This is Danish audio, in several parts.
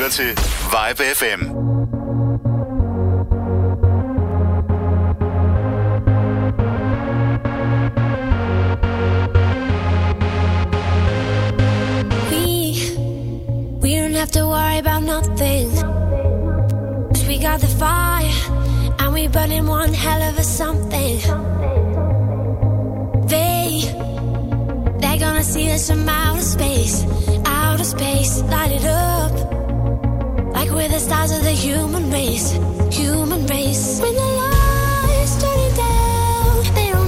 lytter til Vibe FM. have to worry about nothing. Cause we got the fire, and we burning one hell of a something. They, they're gonna see us from outer space, outer space, light it up. We're the stars of the human race, human race. When the lights turning down,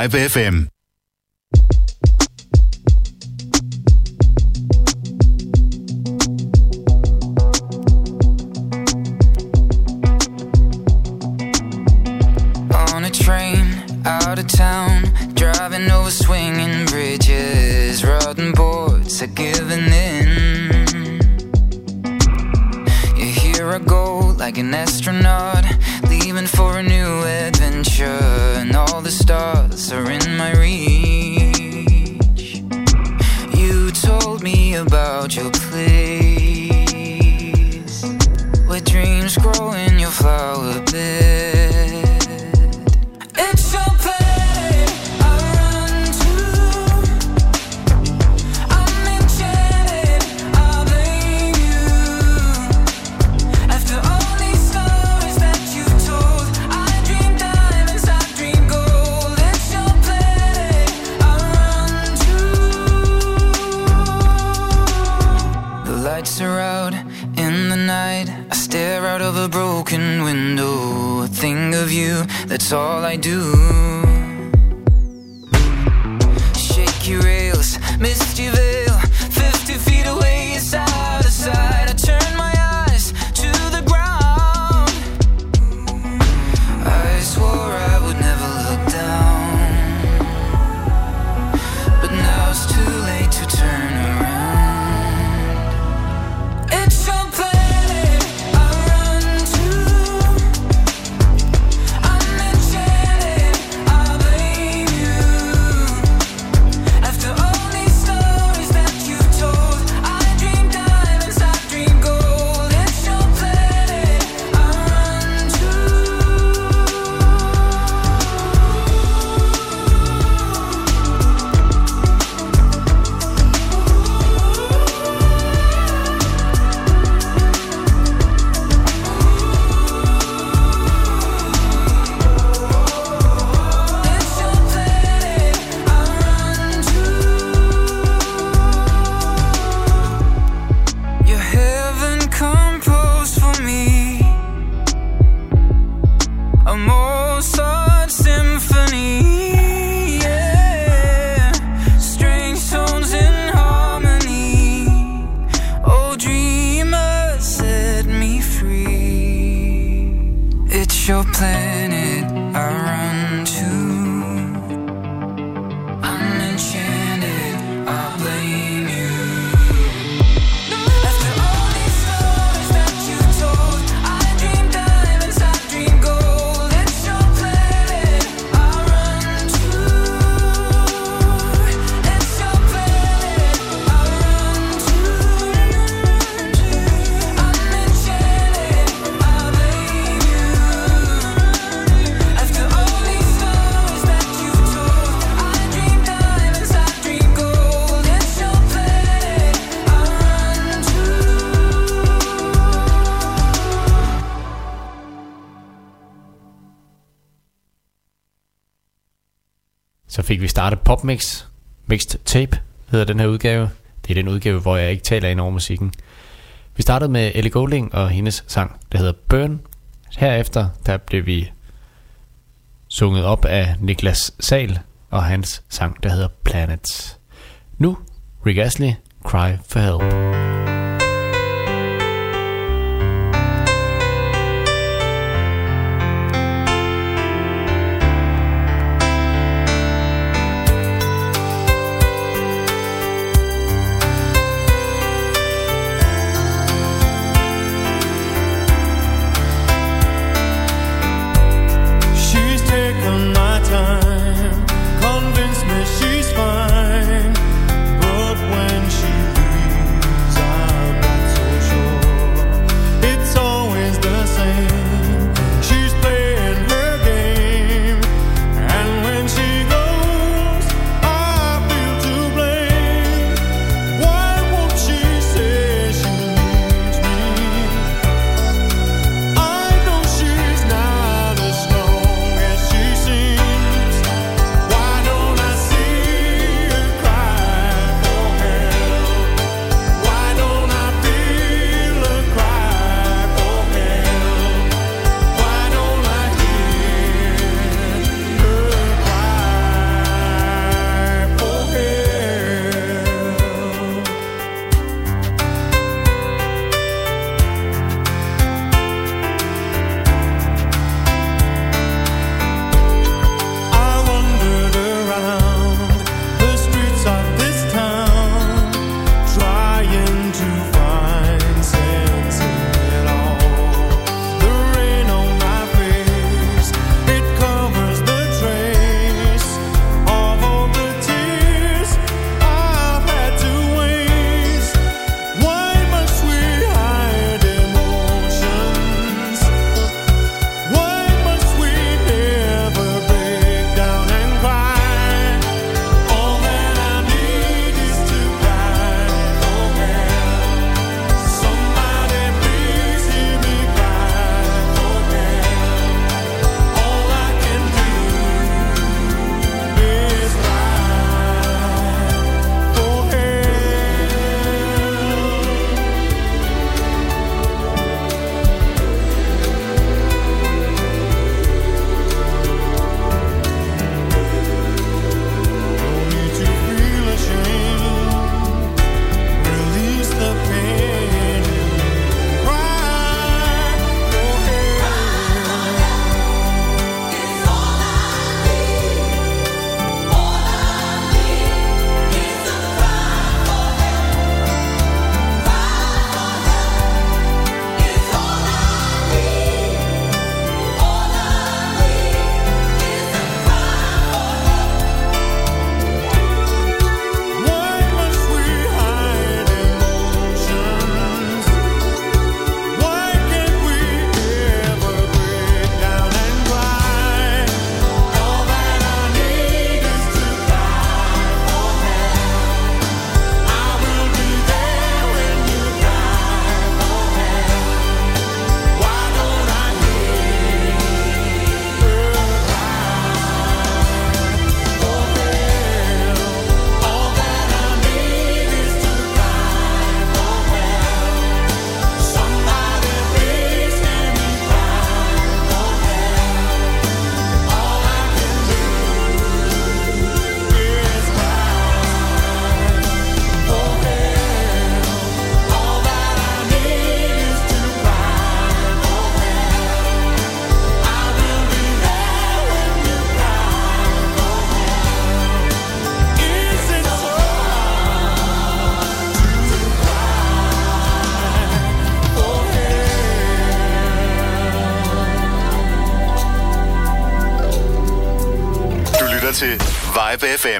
105 FM. On a train out of town, driving over swinging bridges, rotten boards are giving in. You hear a go like an astronaut Popmix Mixed Tape hedder den her udgave. Det er den udgave, hvor jeg ikke taler ind over musikken. Vi startede med Ellie Goulding og hendes sang, der hedder Burn. Herefter der blev vi sunget op af Niklas Sal og hans sang, der hedder Planets. Nu Rick Astley, Cry for Help. FM.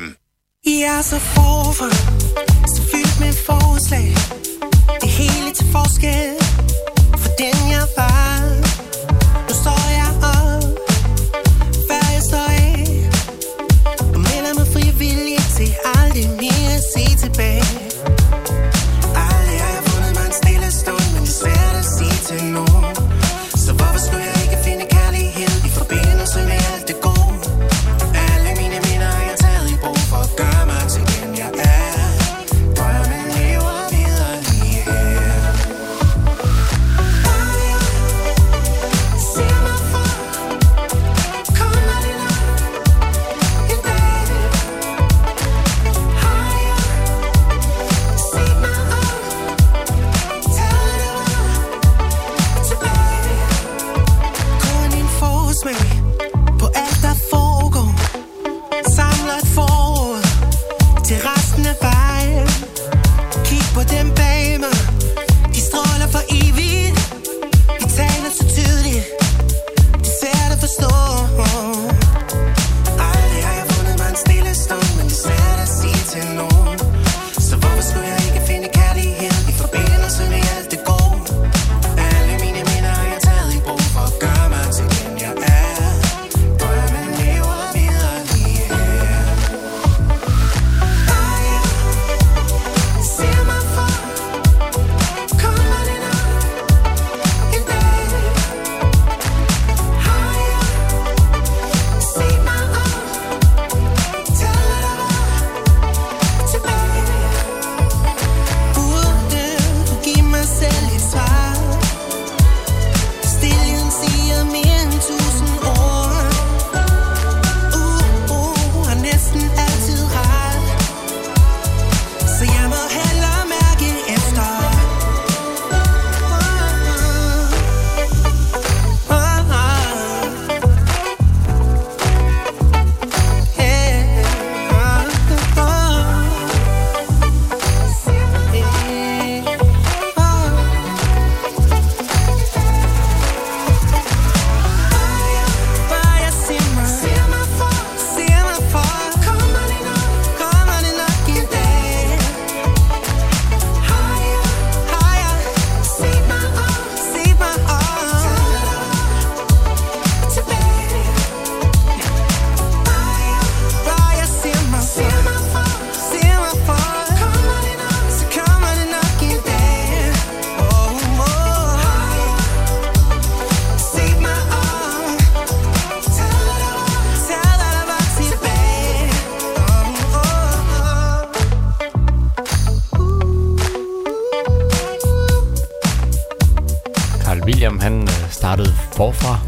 William han øh, startede forfra.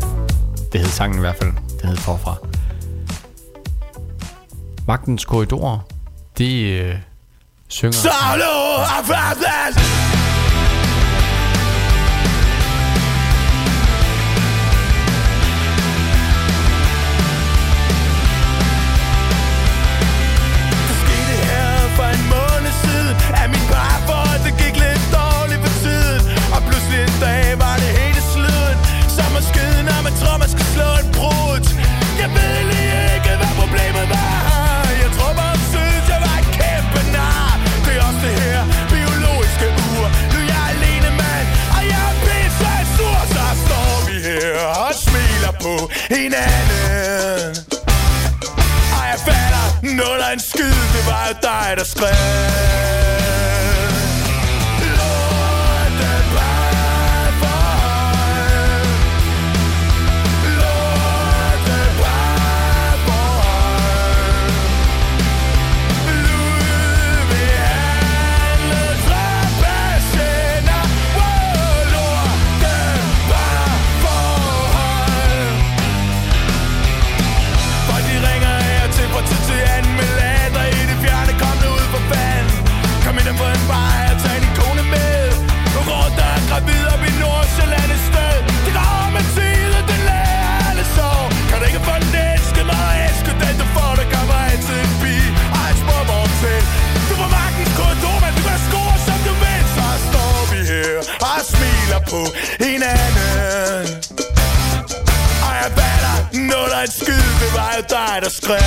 Det hed sangen i hvert fald. Det hed forfra. Magtens korridorer, de øh, synger... Solo of på hinanden. Ej, jeg fatter, noget af en skid, det var jo dig, der skrev på hinanden. Og jeg batter, når der er en skid, det var jo dig, der skrev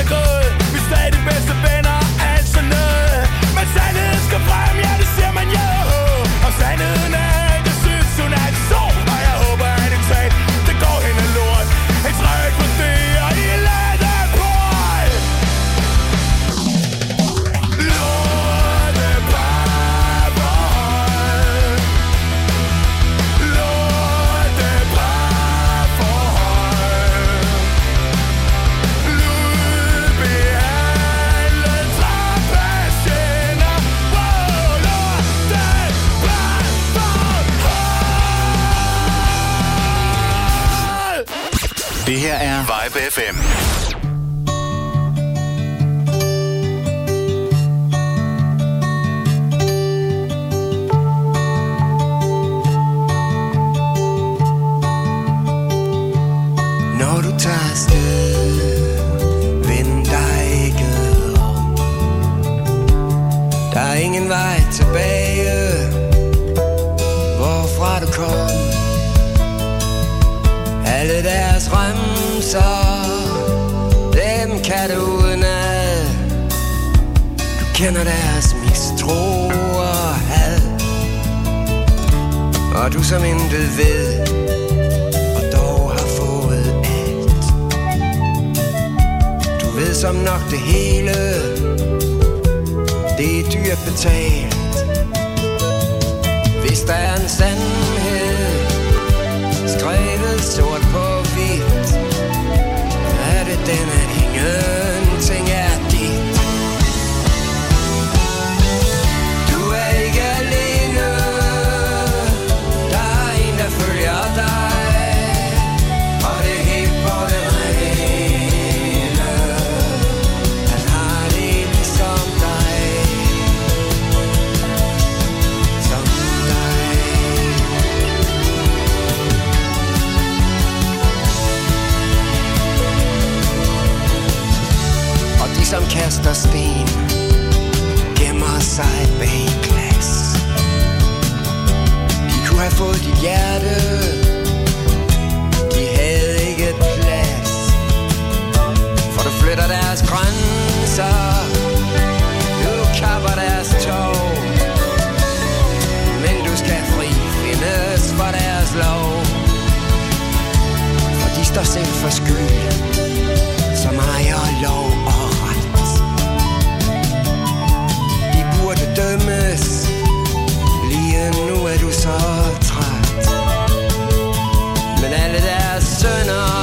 alcohol her er Vibe FM. Kender deres mistro og had Og du som intet ved og dog har fået alt. Du ved som nok det hele, det er dyrt betalt. Hvis der er en sandhed, skrevet sort på hvidt, er det den, at hænge kaster sten Gemmer sig bag glas. De kunne have fået dit hjerte De havde ikke plads. For du flytter deres grænser Du kapper deres tog. Men du skal fri findes for deres lov. For de står selv for skyld Som ejer lov. De burde dømmes. Lige nu er du så træt. Men alle der sønner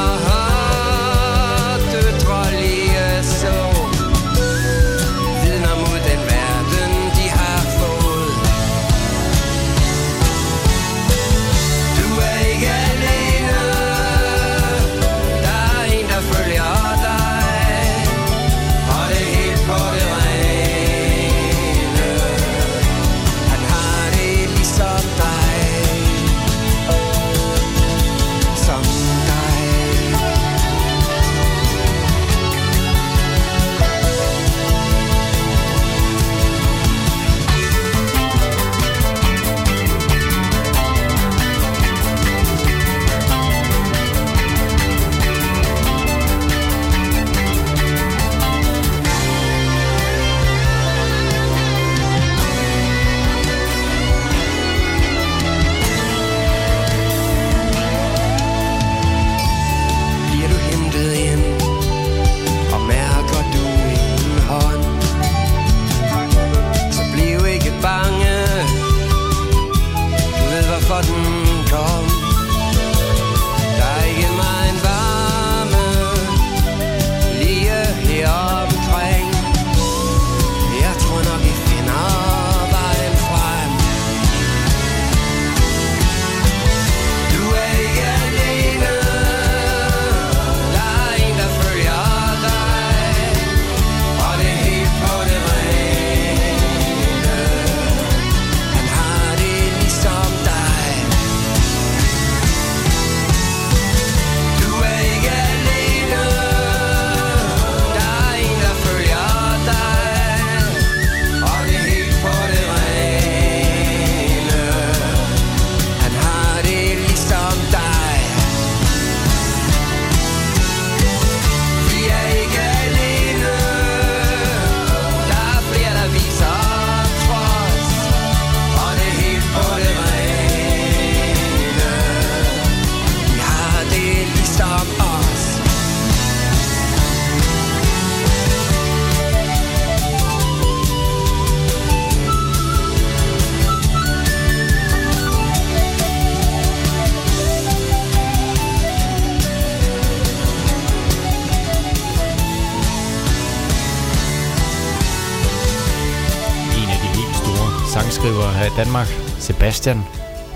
Danmark, Sebastian,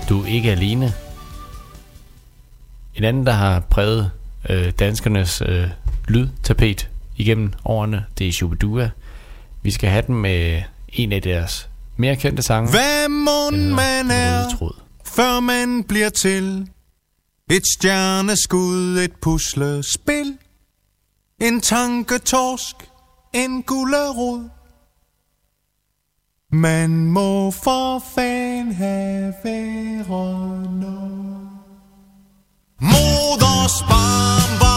du er ikke alene. En anden, der har præget øh, danskernes øh, lydtapet igennem årene, det er Shubidua. Vi skal have den med en af deres mere kendte sange. Hvad mon man er, før man bliver til? Et stjerneskud, et puslespil, en tanketorsk, en gulerod. Man må for fan have ånder. Moders barn var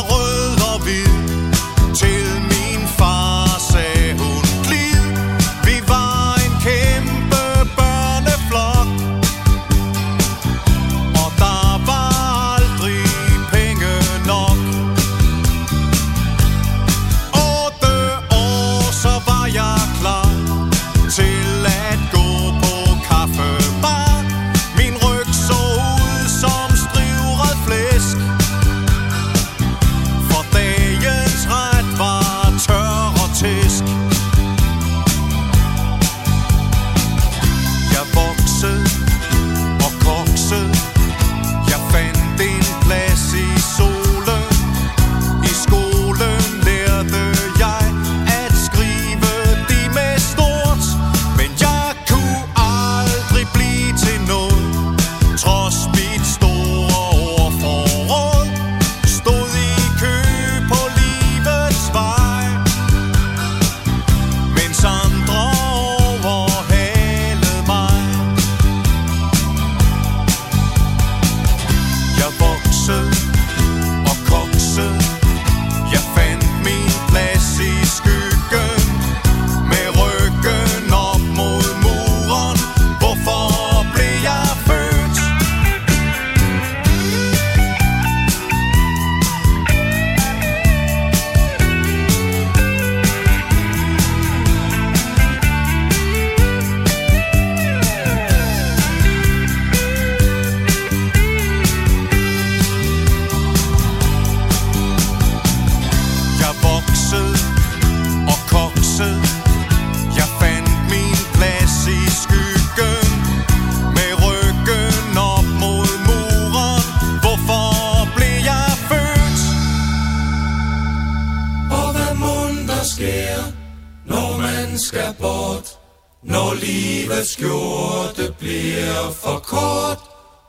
Når livets skjorte bliver for kort,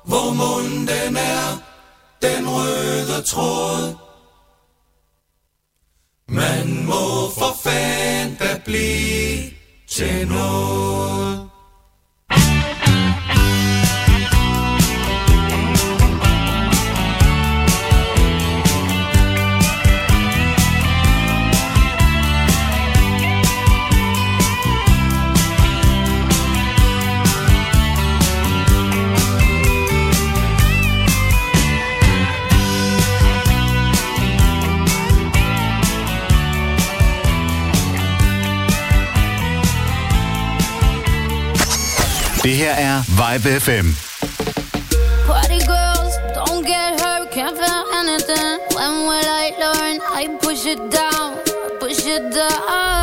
hvor munden er den røde tråd. Man må for fanden da blive til noget. BRR Vibe FM. Party girls, don't get hurt, can't feel anything. When will I learn? I push it down, push it down.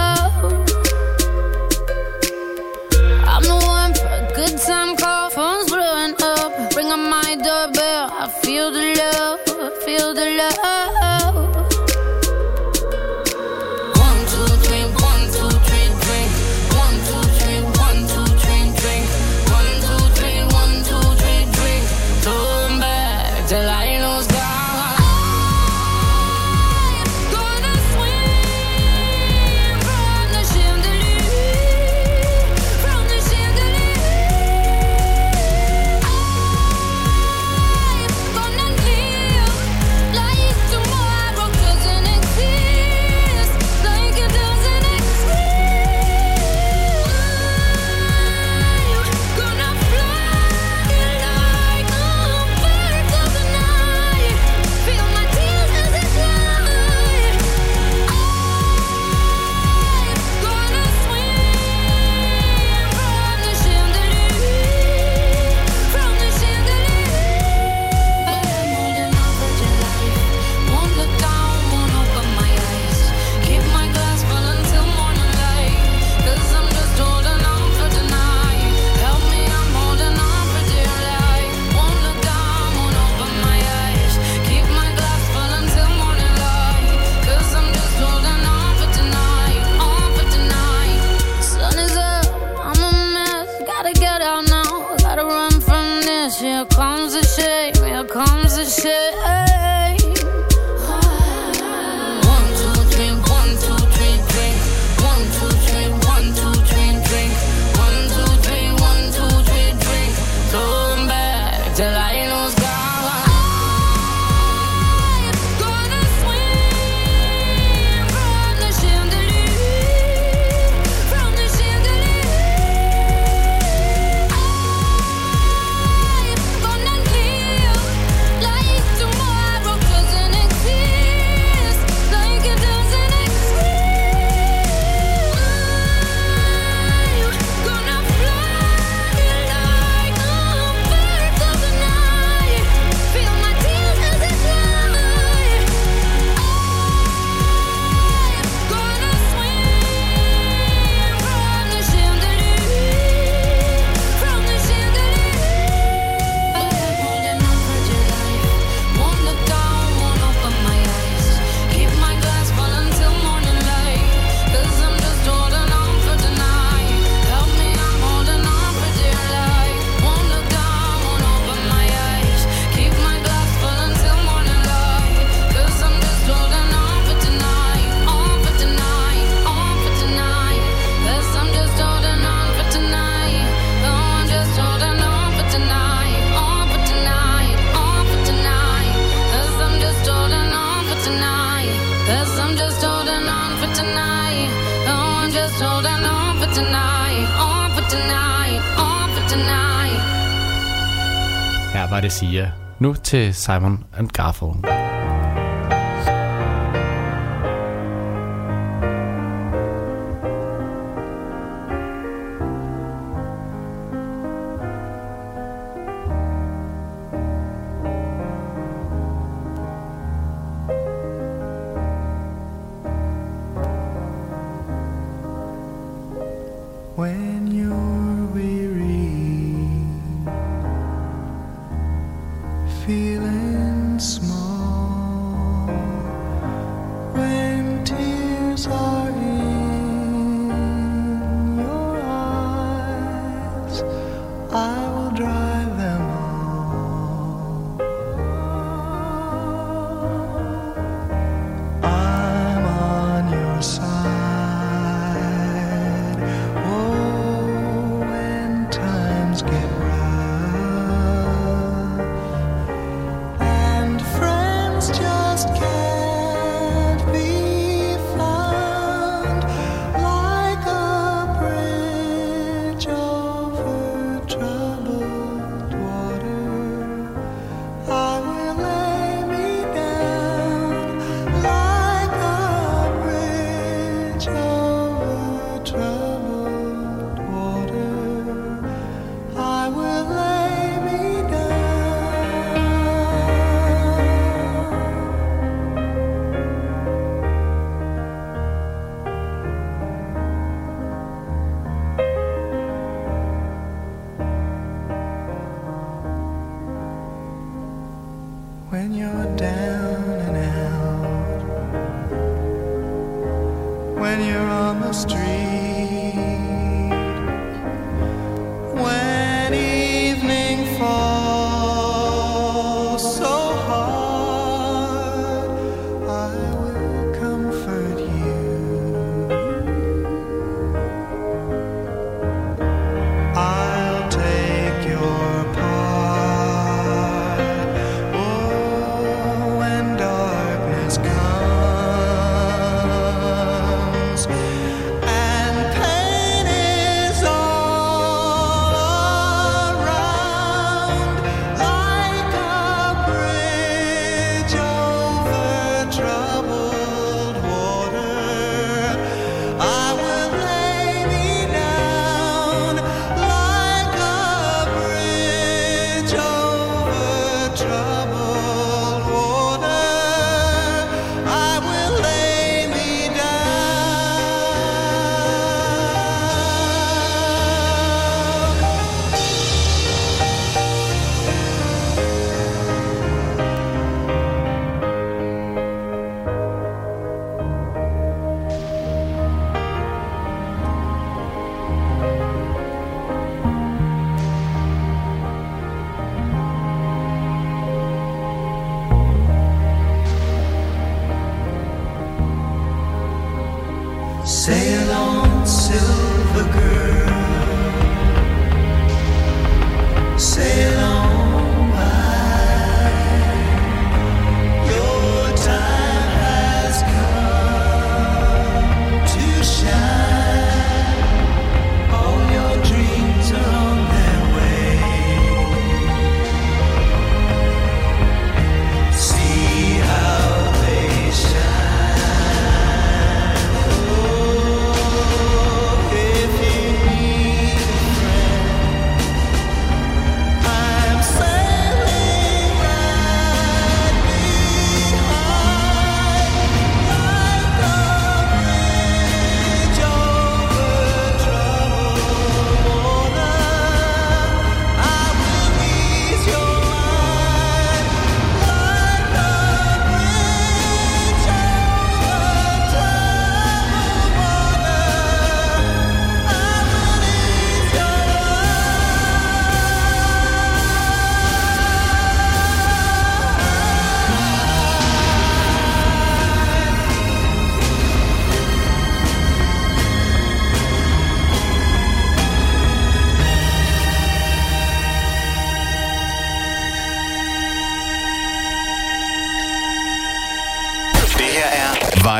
Her. Nu til Simon and Garfunkel.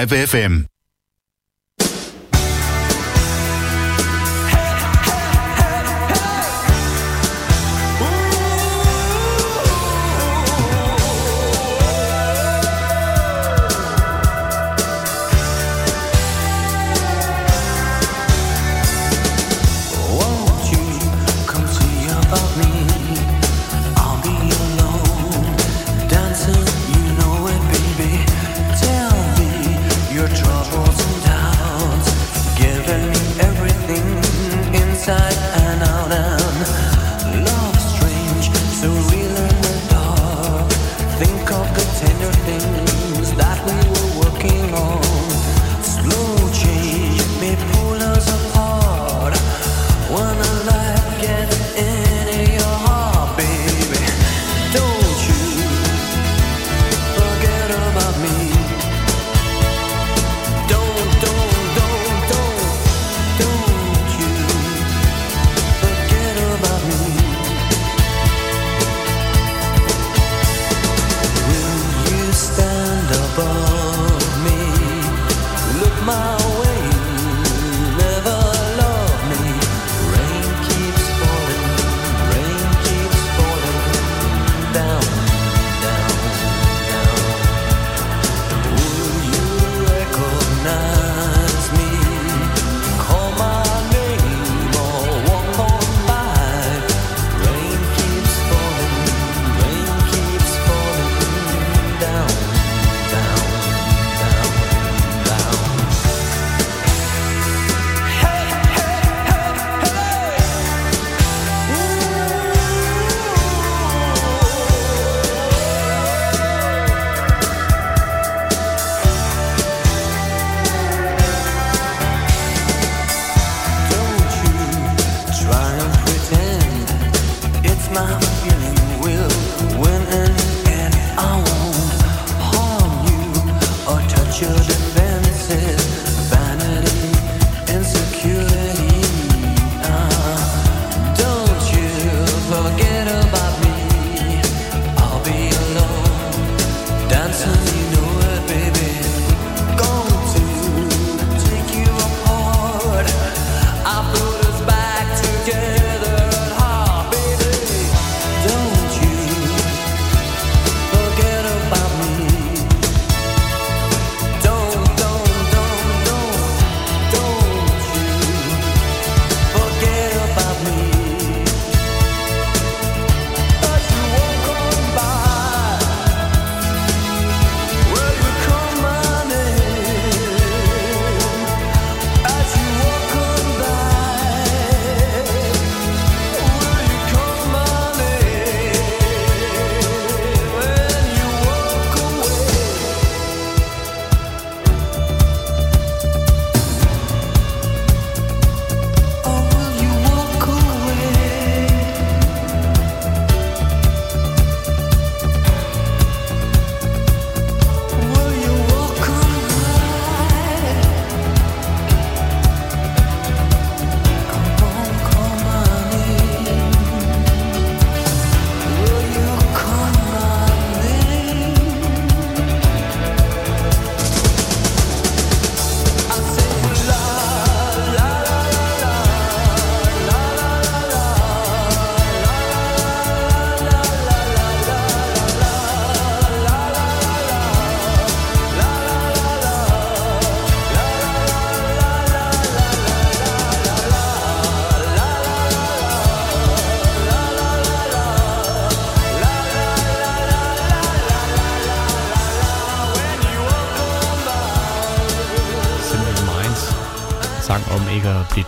Live FM.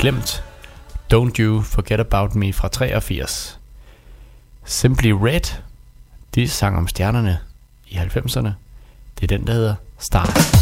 glemt Don't You Forget About Me fra 83. Simply Red, de sang om stjernerne i 90'erne. Det er den, der hedder Star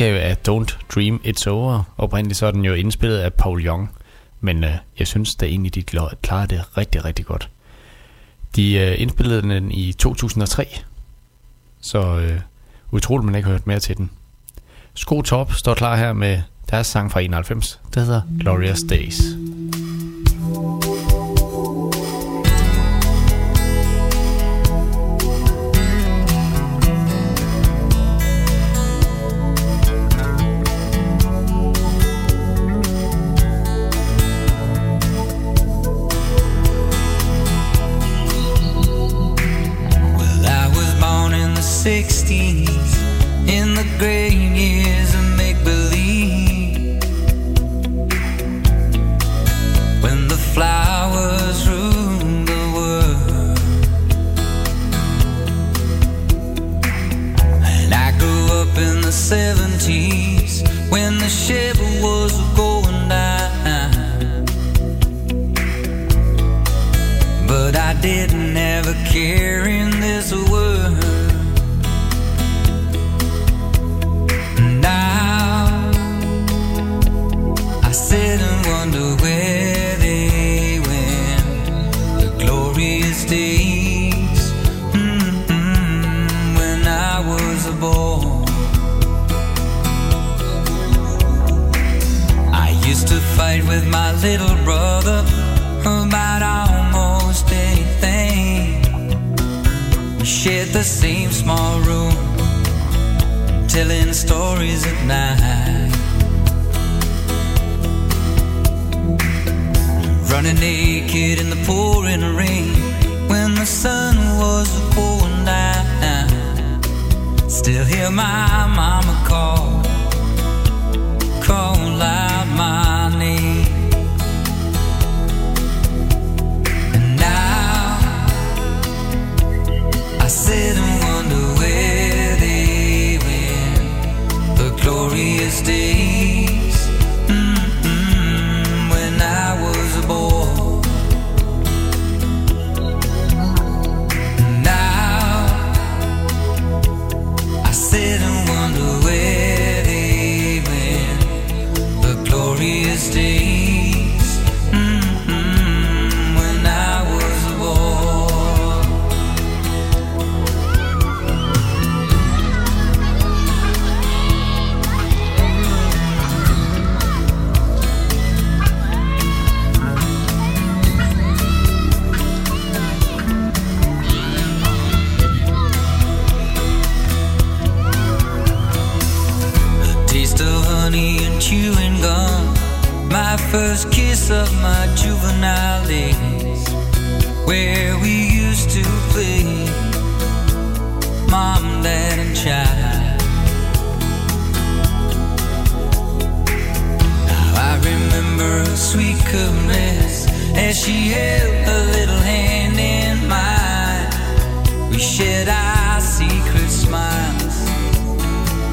udgave af Don't Dream It's Over. Oprindeligt så er den jo indspillet af Paul Young, men øh, jeg synes da egentlig, de klarer det rigtig, rigtig godt. De øh, indspillede den i 2003, så øh, utroligt, man ikke har hørt mere til den. Sko Top står klar her med deres sang fra 91, der hedder Glorious Days. 60s, in the great years of make believe. When the flowers ruled the world. And I grew up in the 70s, when the ship was going down. But I didn't ever care the same small room, telling stories at night. Running naked in the pouring rain when the sun was going down. Still hear my mama call, call out my glorious days first kiss of my juvenile days. Where we used to play. Mom, dad, and child. Now I remember a sweet caress as she held a little hand in mine. We shared our secret smiles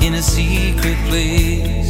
in a secret place.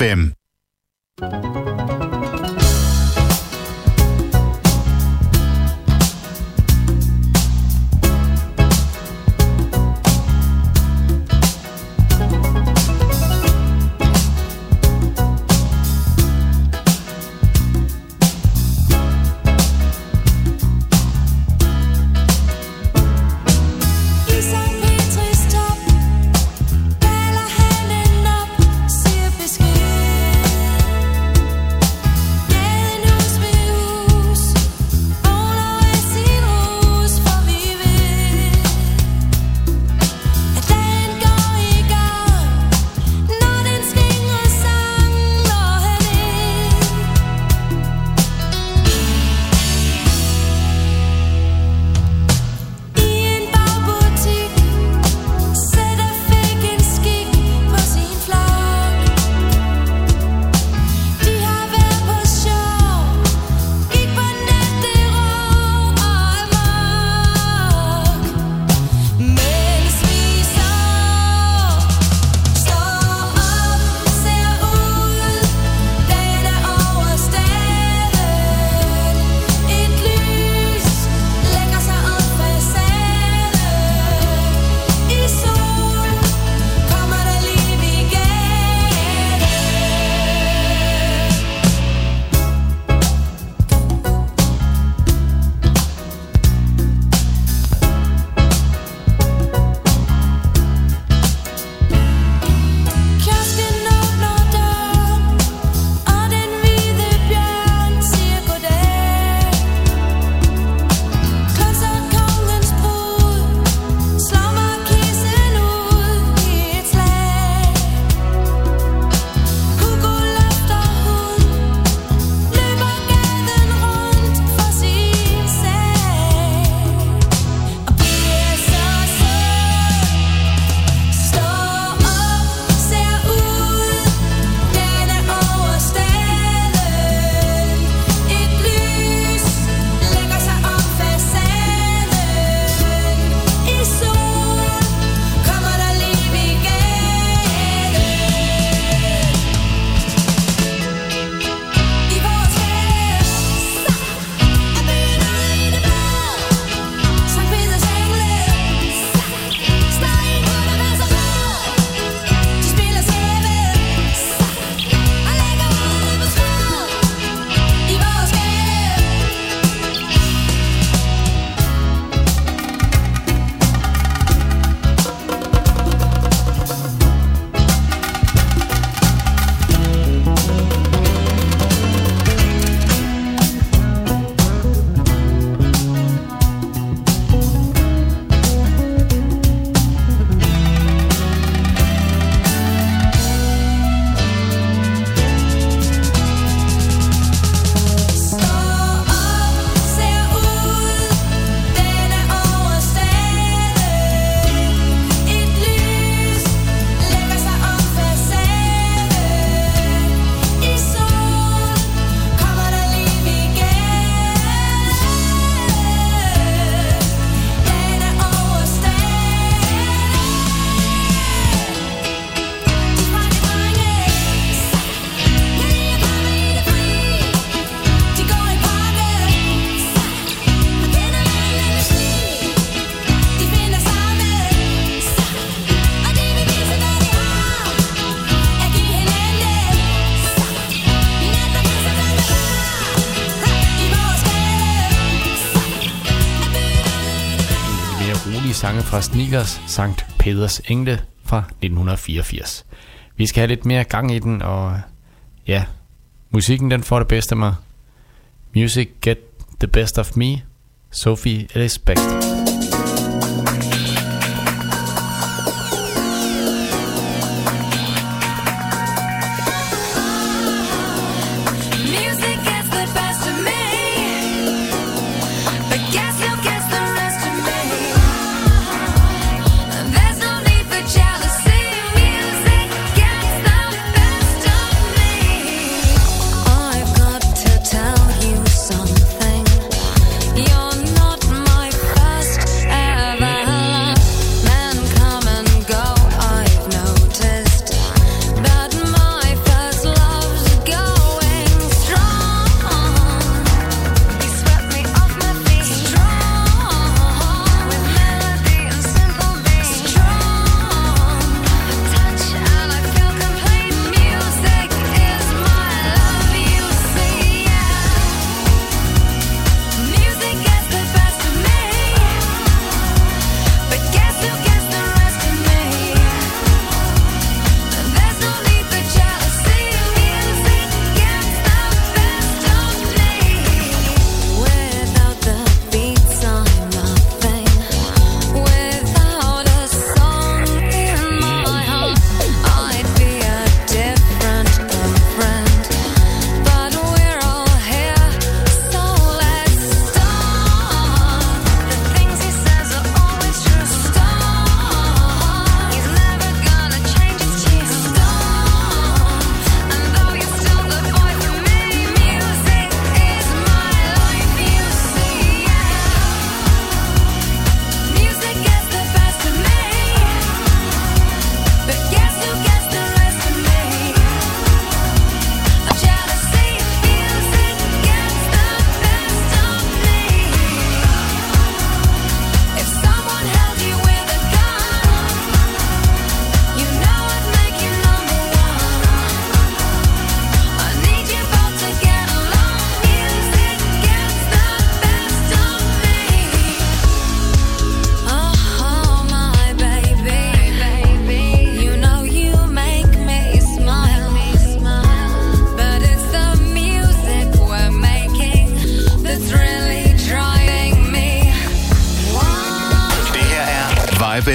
FM. Sneakers Sankt Peders Engle fra 1984. Vi skal have lidt mere gang i den, og ja, musikken den får det bedste af mig. Music Get The Best Of Me, Sophie Ellis Baxter.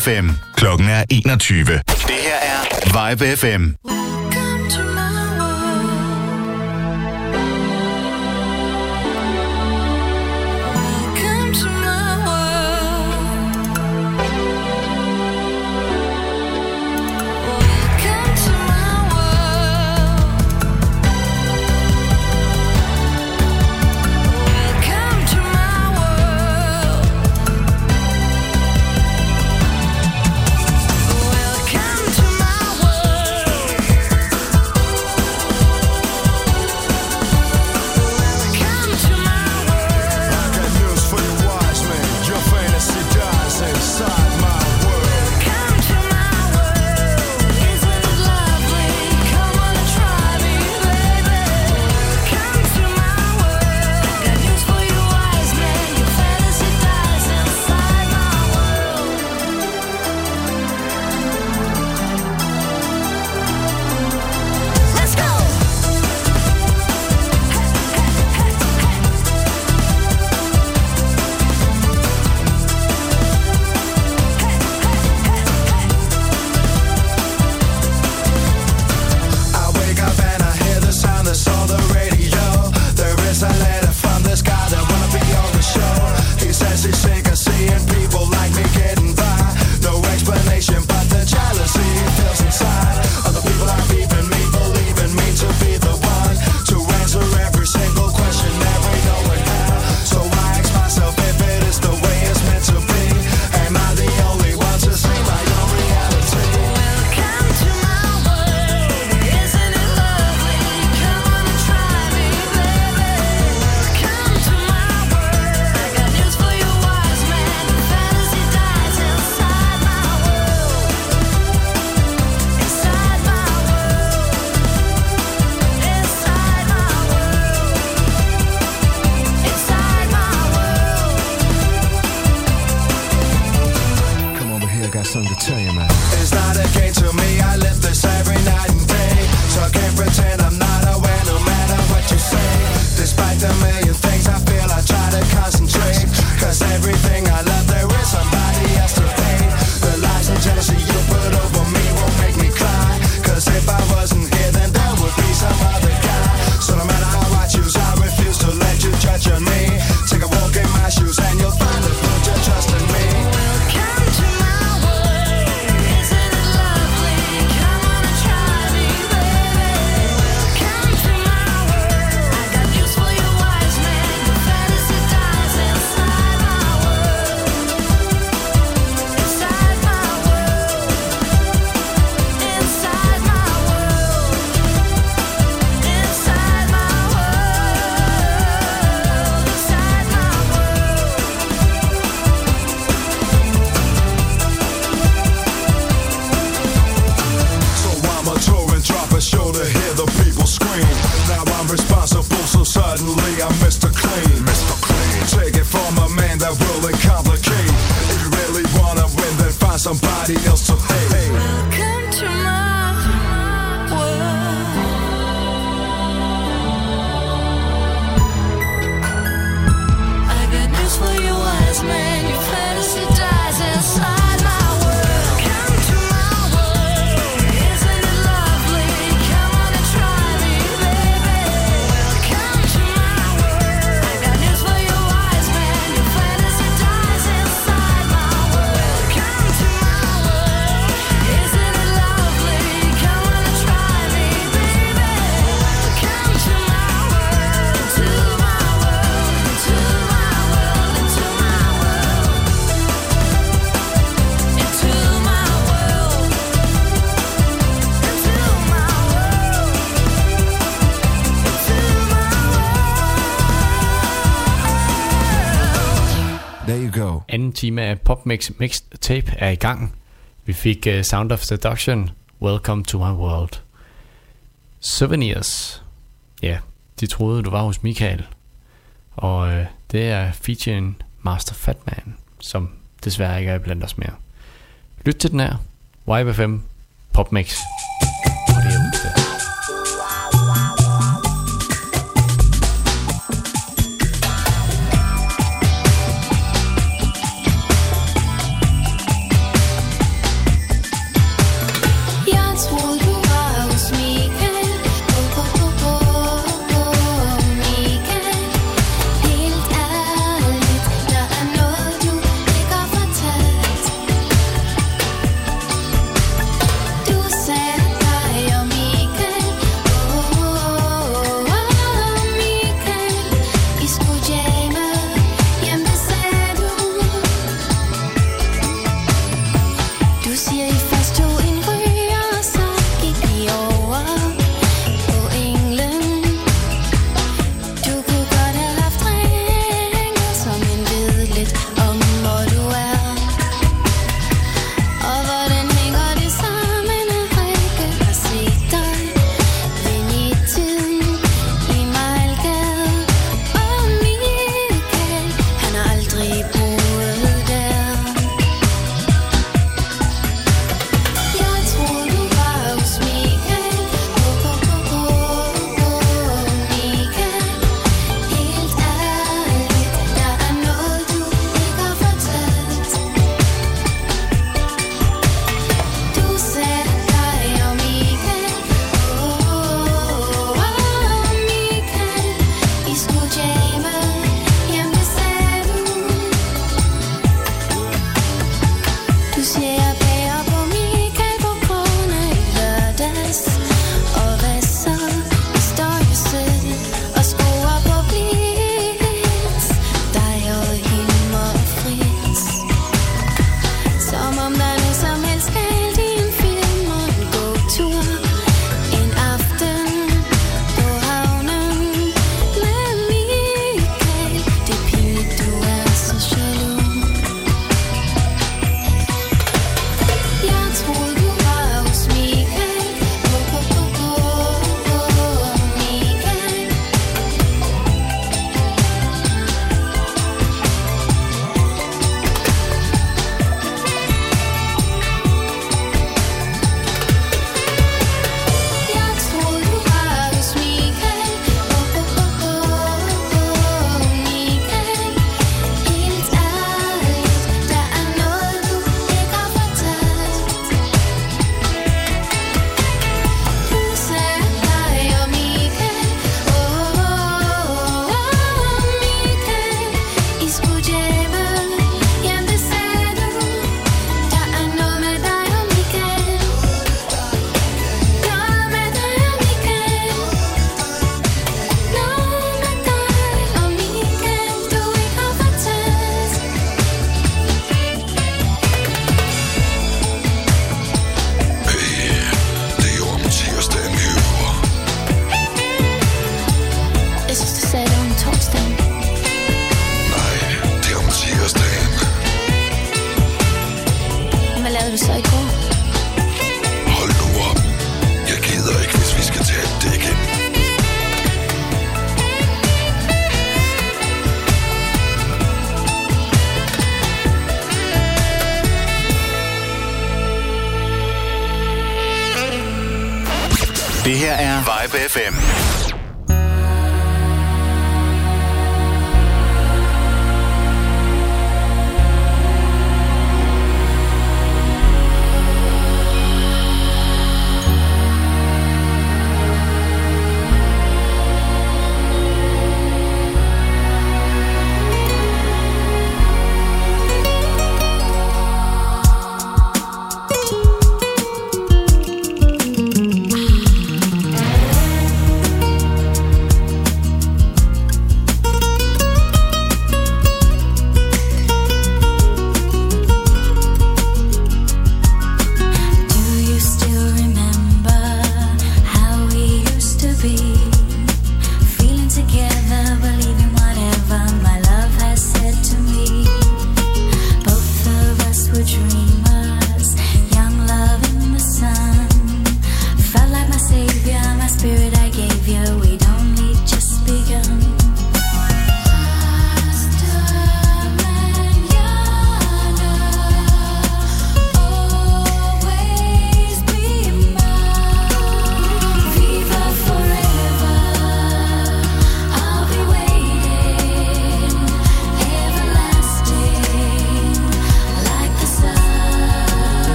FM. Klokken er 21. Det her er Vibe FM. man that will complicate. If you really wanna win, then find somebody else to hate. Welcome to my time af PopMix Mixed Tape er i gang. Vi fik uh, Sound of Seduction, Welcome to My World. Souvenirs. Ja, de troede, du var hos Michael. Og uh, det er featuren Master Fatman, som desværre ikke er blandt os mere. Lyt til den her. YBFM PopMix. Mix.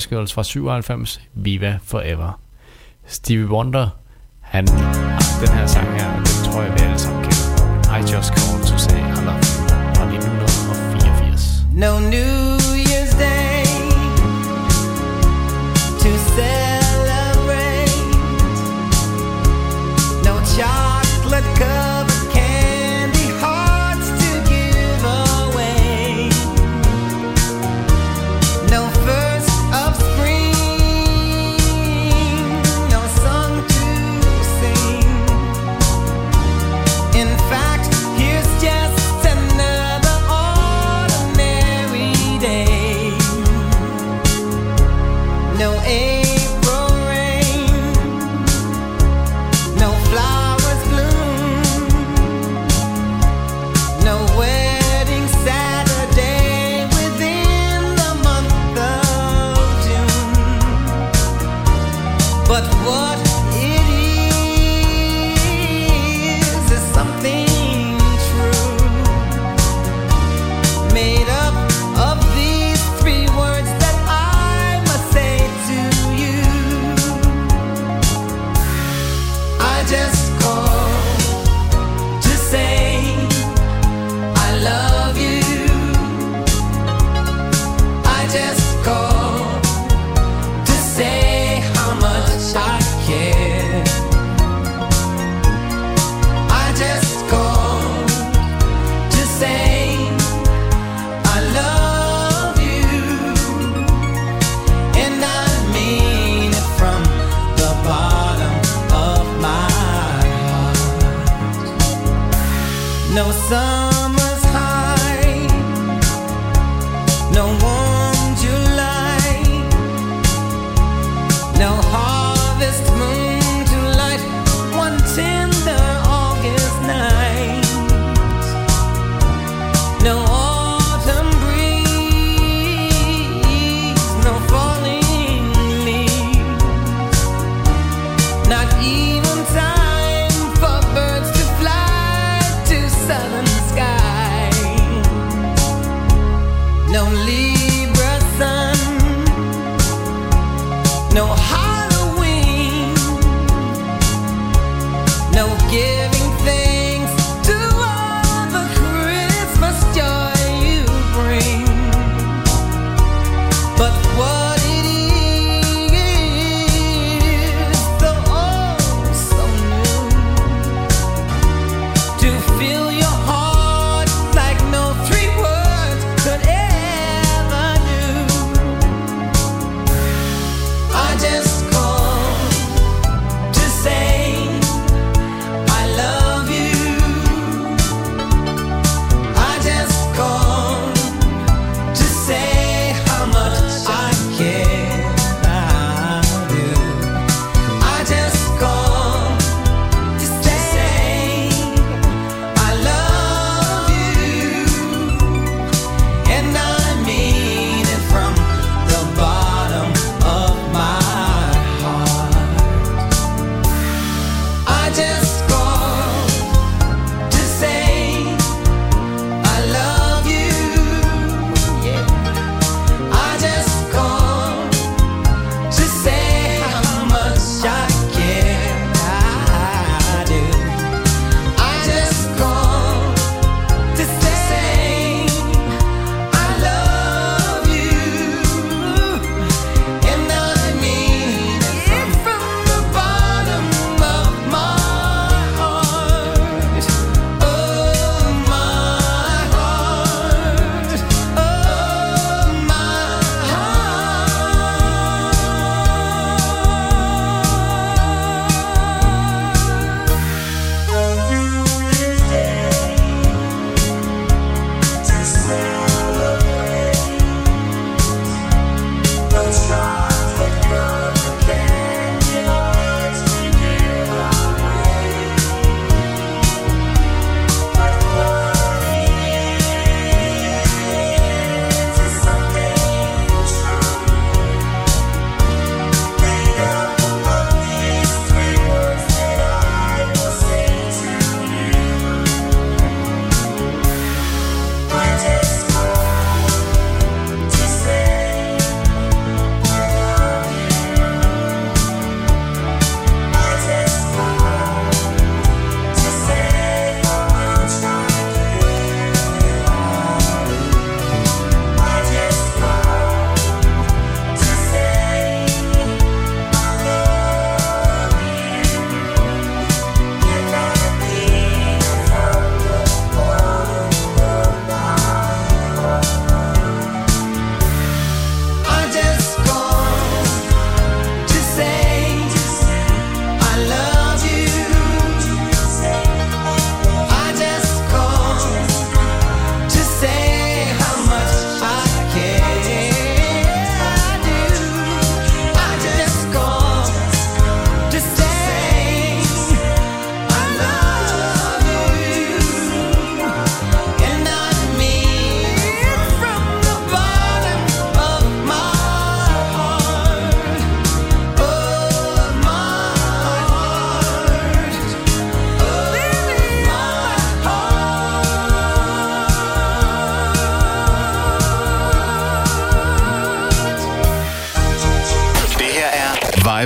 Spice Girls fra 97, Viva Forever. Stevie Wonder, han har den her sang her, og den tror jeg, vi alle sammen kender. I just called to say I love you fra 84. No news.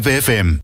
Vibe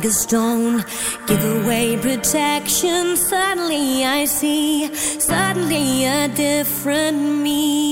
like a stone. Give away protection. Suddenly I see, suddenly a different me.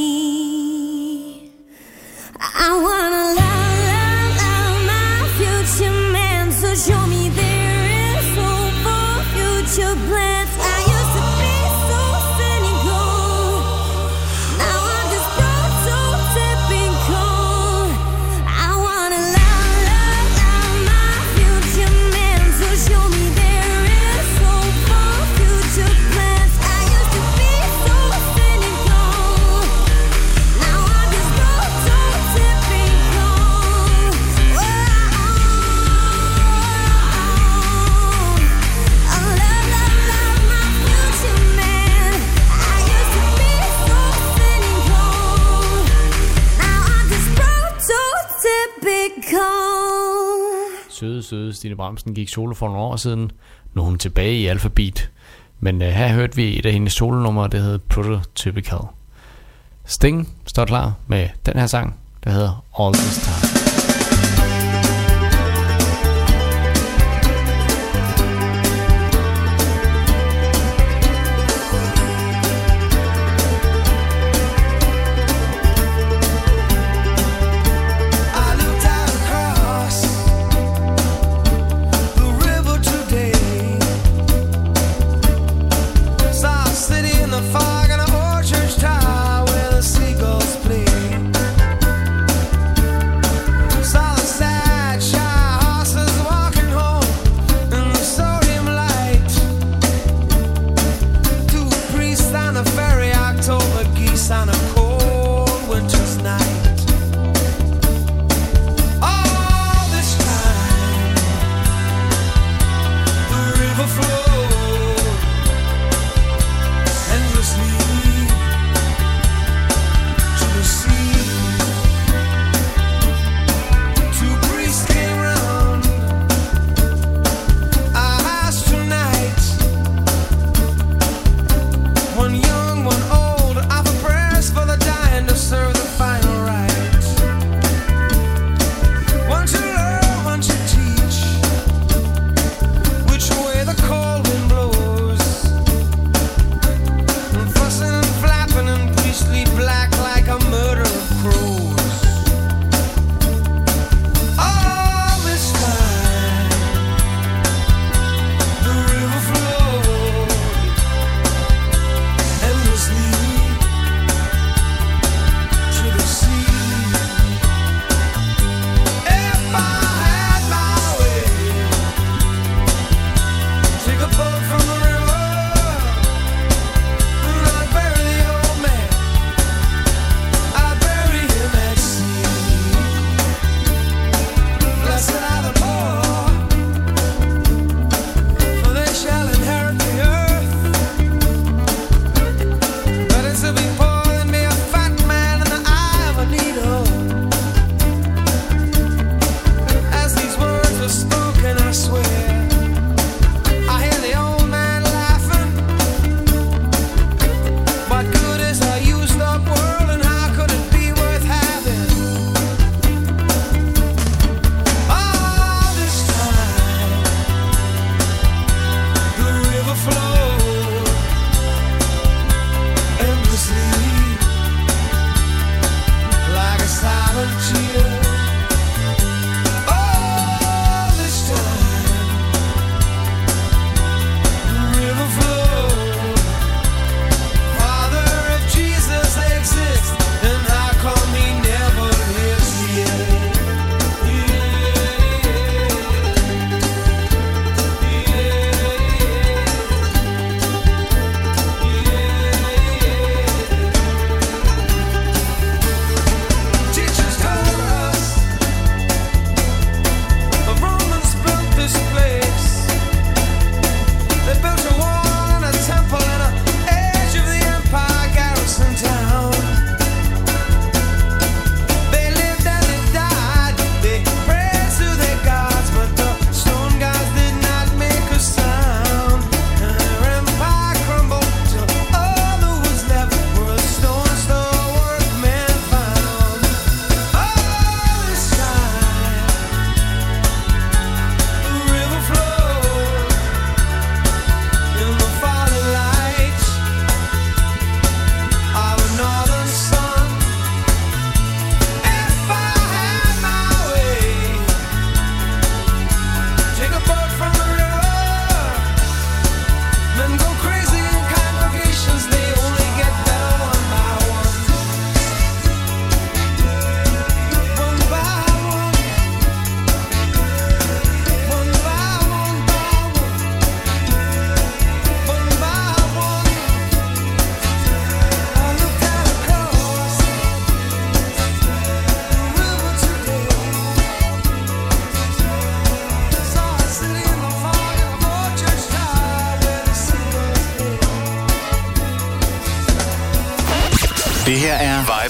Bramsen gik solo for nogle år siden. Nu er hun tilbage i Alphabet. Men øh, her hørte vi et af hendes solonumre, der hedder Prototypical. Sting står klar med den her sang, der hedder All This Time.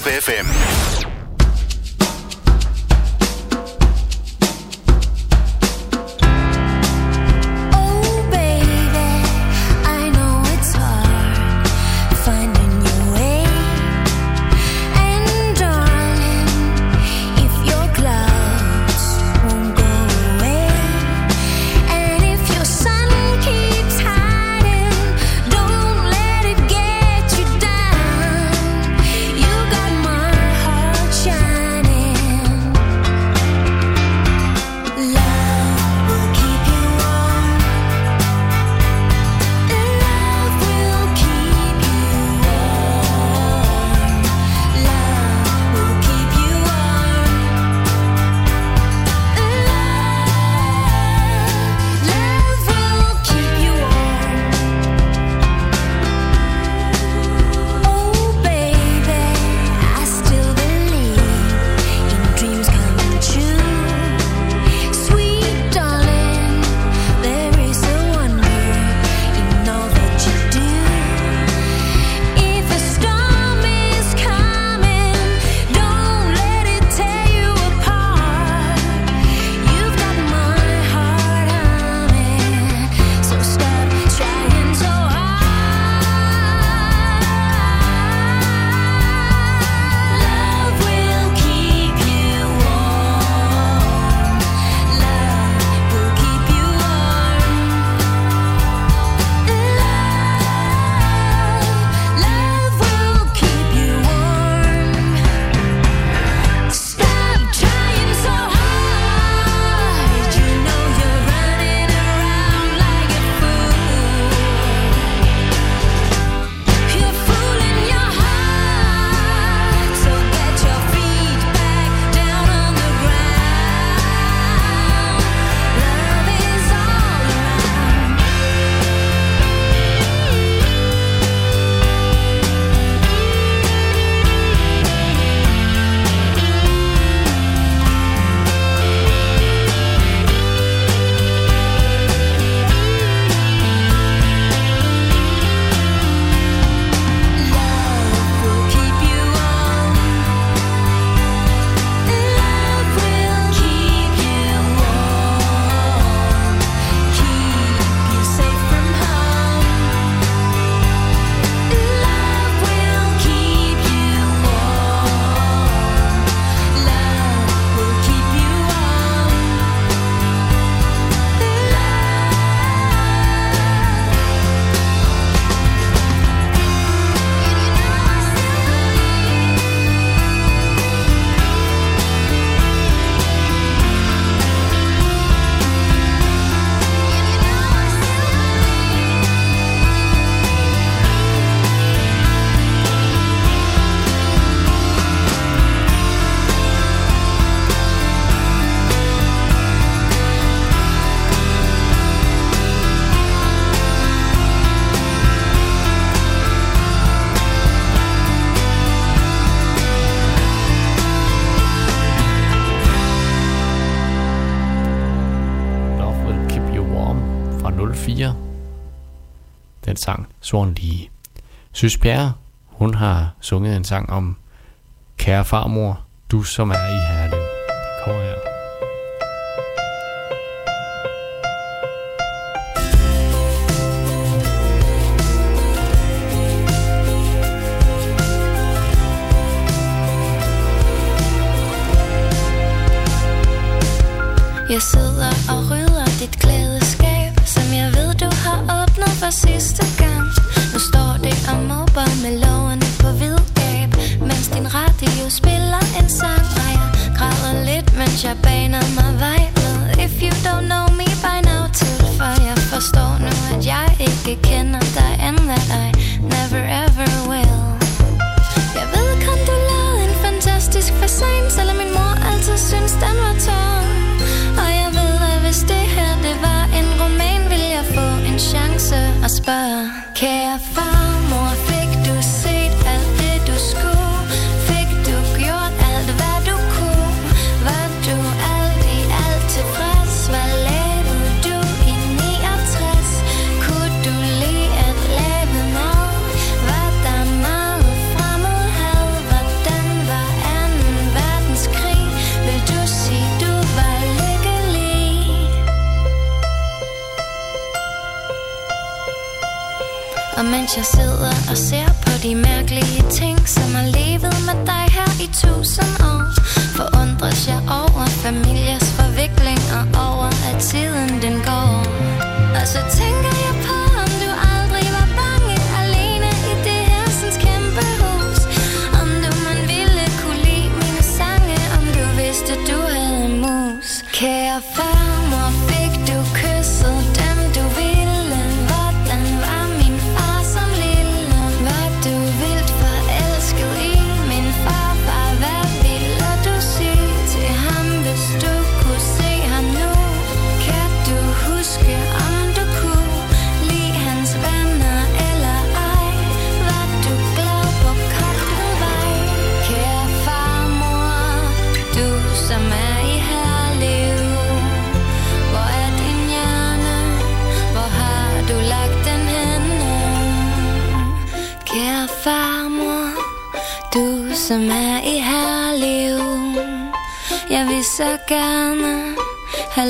pe FM. Søs Bjerre, hun har sunget en sang om Kære farmor, du som er i her. que é a mens jeg sidder og ser på de mærkelige ting, som har levet med dig her i tusind år. Forundres jeg over familiers forvikling og over, at tiden den går. Og så tænker som er i Herlev Jeg vil så gerne have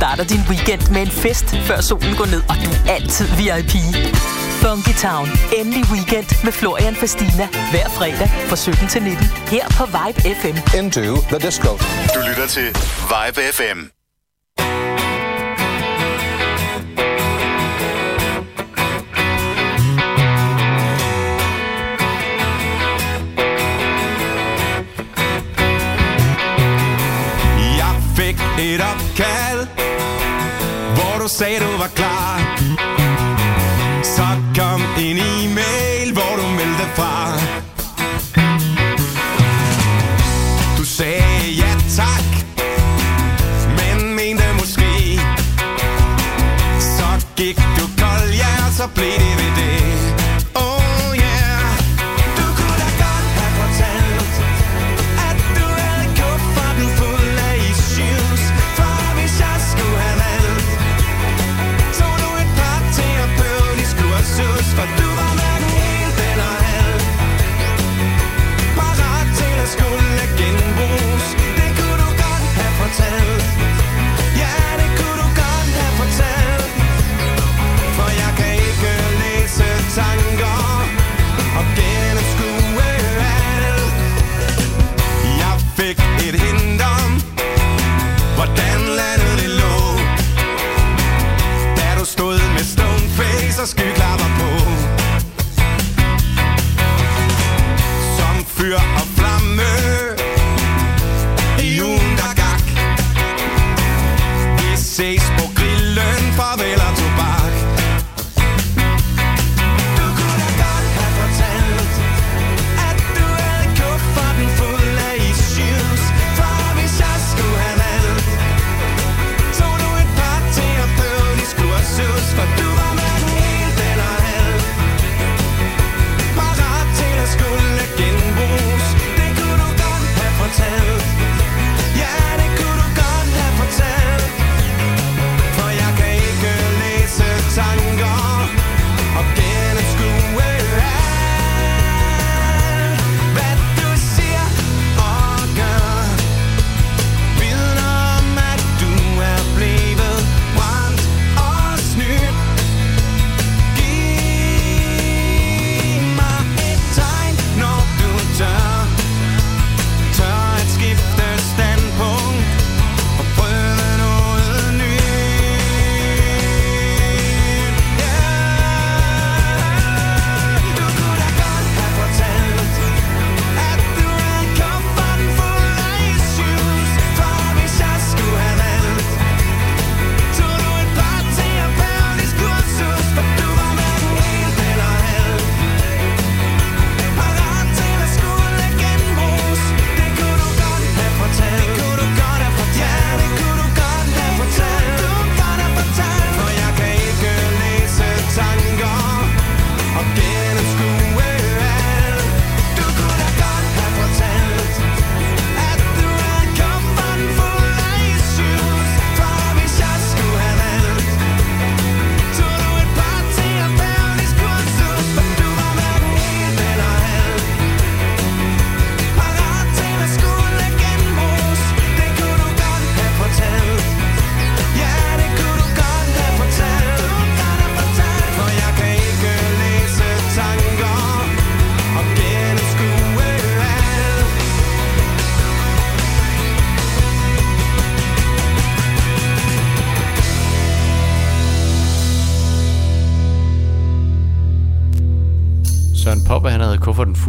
Starter din weekend med en fest, før solen går ned, og du er altid VIP. Funky Town. Endelig weekend med Florian Fastina. Hver fredag fra 17 til 19. Her på Vibe FM. Into the disco. Du lytter til Vibe FM. Jeg fik et opkald du sagde du var klar. Så kom en e-mail Hvor du meldte fra. Du sagde ja tak Men mente måske Så gik du kold, ja så blev det ved det.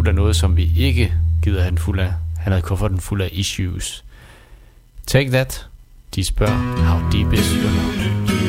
fuld af noget, som vi ikke gider han fuld af. Han havde kufferten fuld af issues. Take that. De spørger, how deep is your love?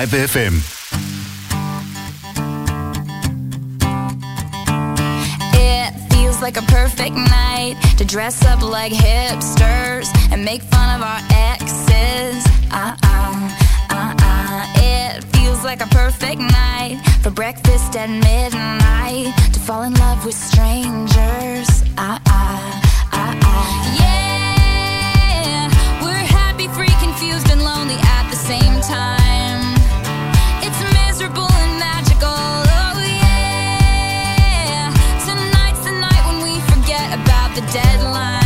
Live FM. It feels like a perfect night to dress up like hipsters and make fun of our exes. Uh uh, uh uh. It feels like a perfect night for breakfast at midnight to fall in love with strangers. Uh uh, uh uh. Yeah we're happy, free, confused, and lonely at the same time deadline.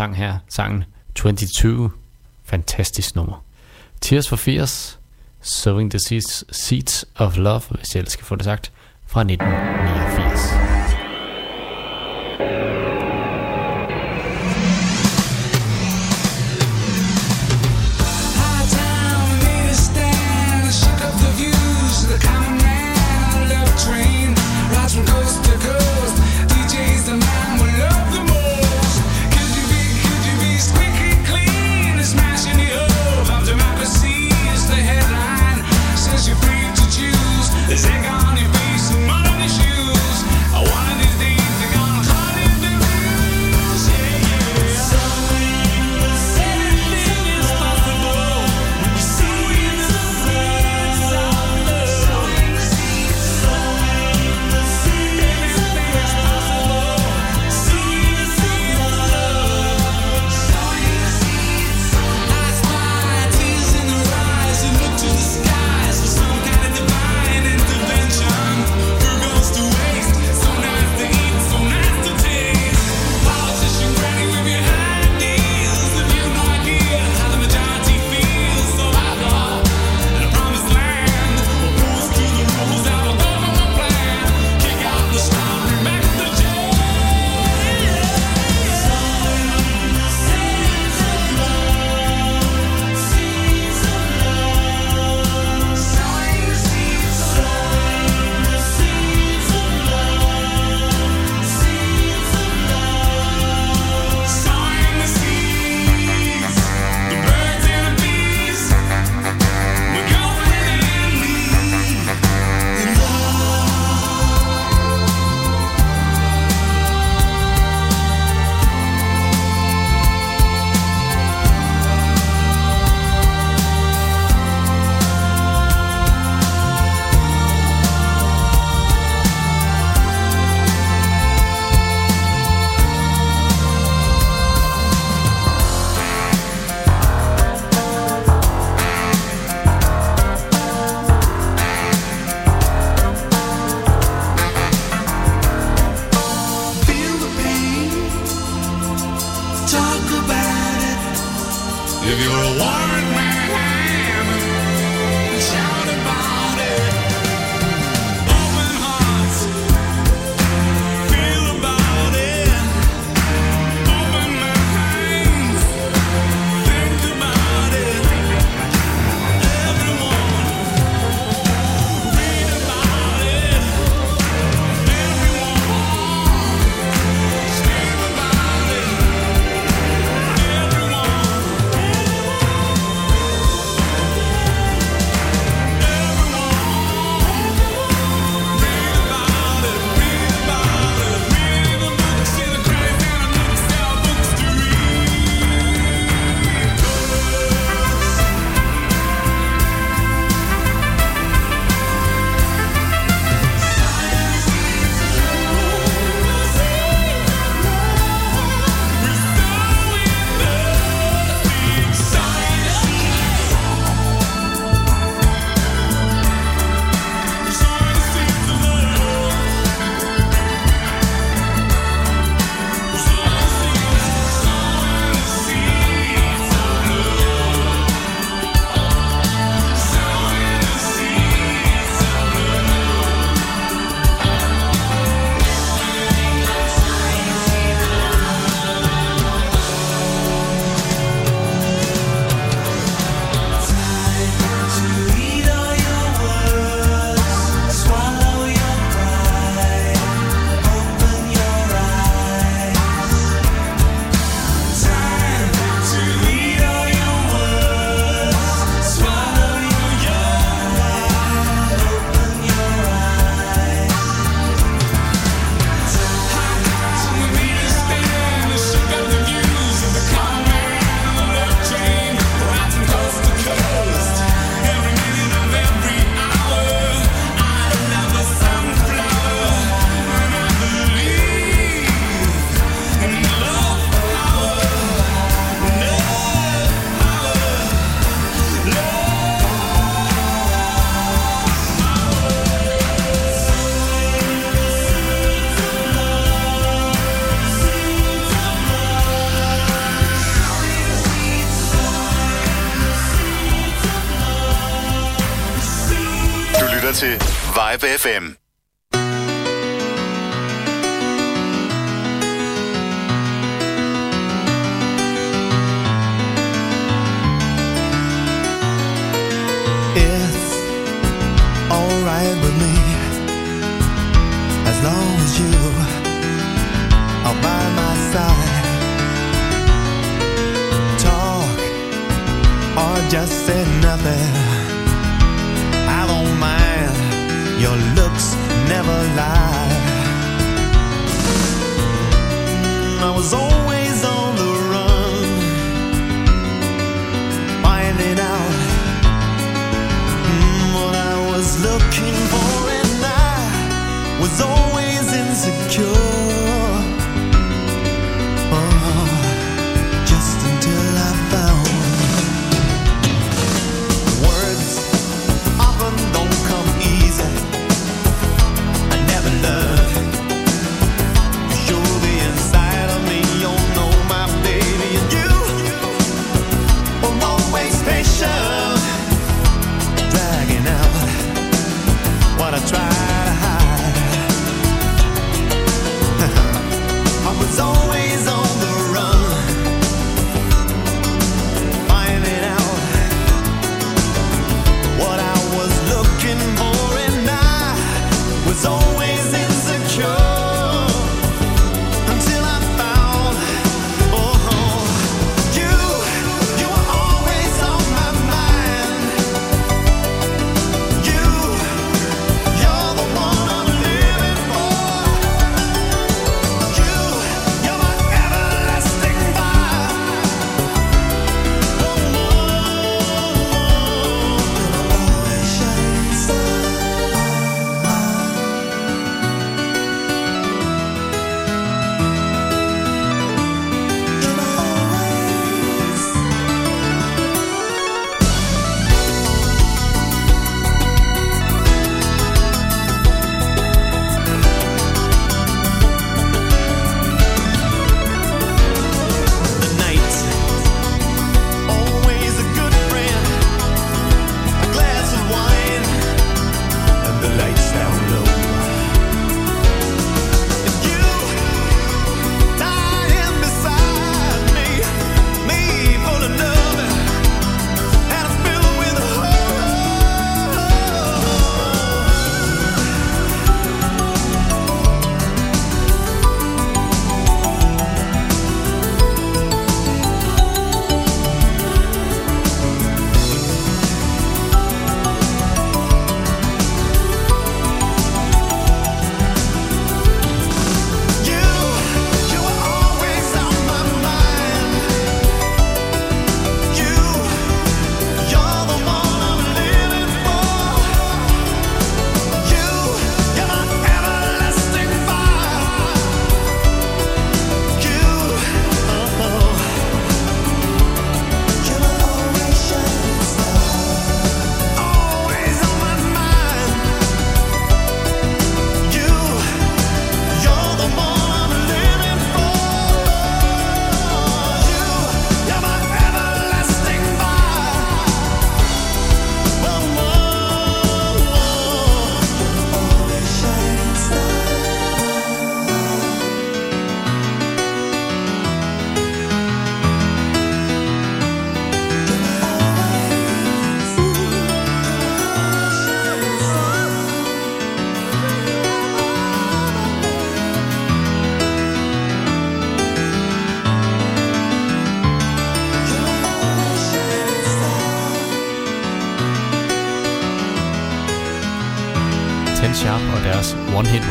sang her, sangen 22. Fantastisk nummer. Tears for Fears, Sowing the Seeds, Seeds of Love, hvis jeg skal få det sagt, fra 1989.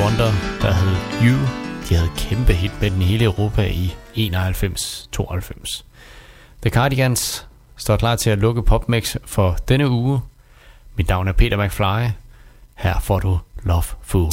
Wonder, der hed You. De havde kæmpe hit med den hele Europa i 91-92. The Cardigans står klar til at lukke PopMix for denne uge. Mit navn er Peter McFly. Her får du Love Fool.